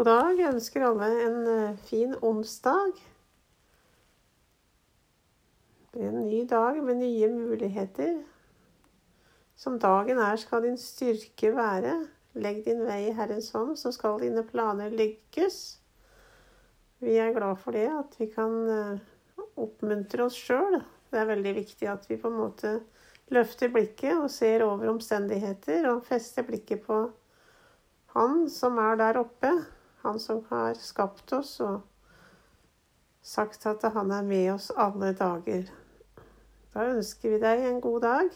God dag. Jeg ønsker alle en eh, fin onsdag. Det er en ny dag med nye muligheter. Som dagen er, skal din styrke være. Legg din vei i Herrens hånd, så skal dine planer lykkes. Vi er glad for det, at vi kan eh, oppmuntre oss sjøl. Det er veldig viktig at vi på en måte løfter blikket og ser over omstendigheter og fester blikket på Han som er der oppe. Han som har skapt oss og sagt at han er med oss alle dager. Da ønsker vi deg en god dag.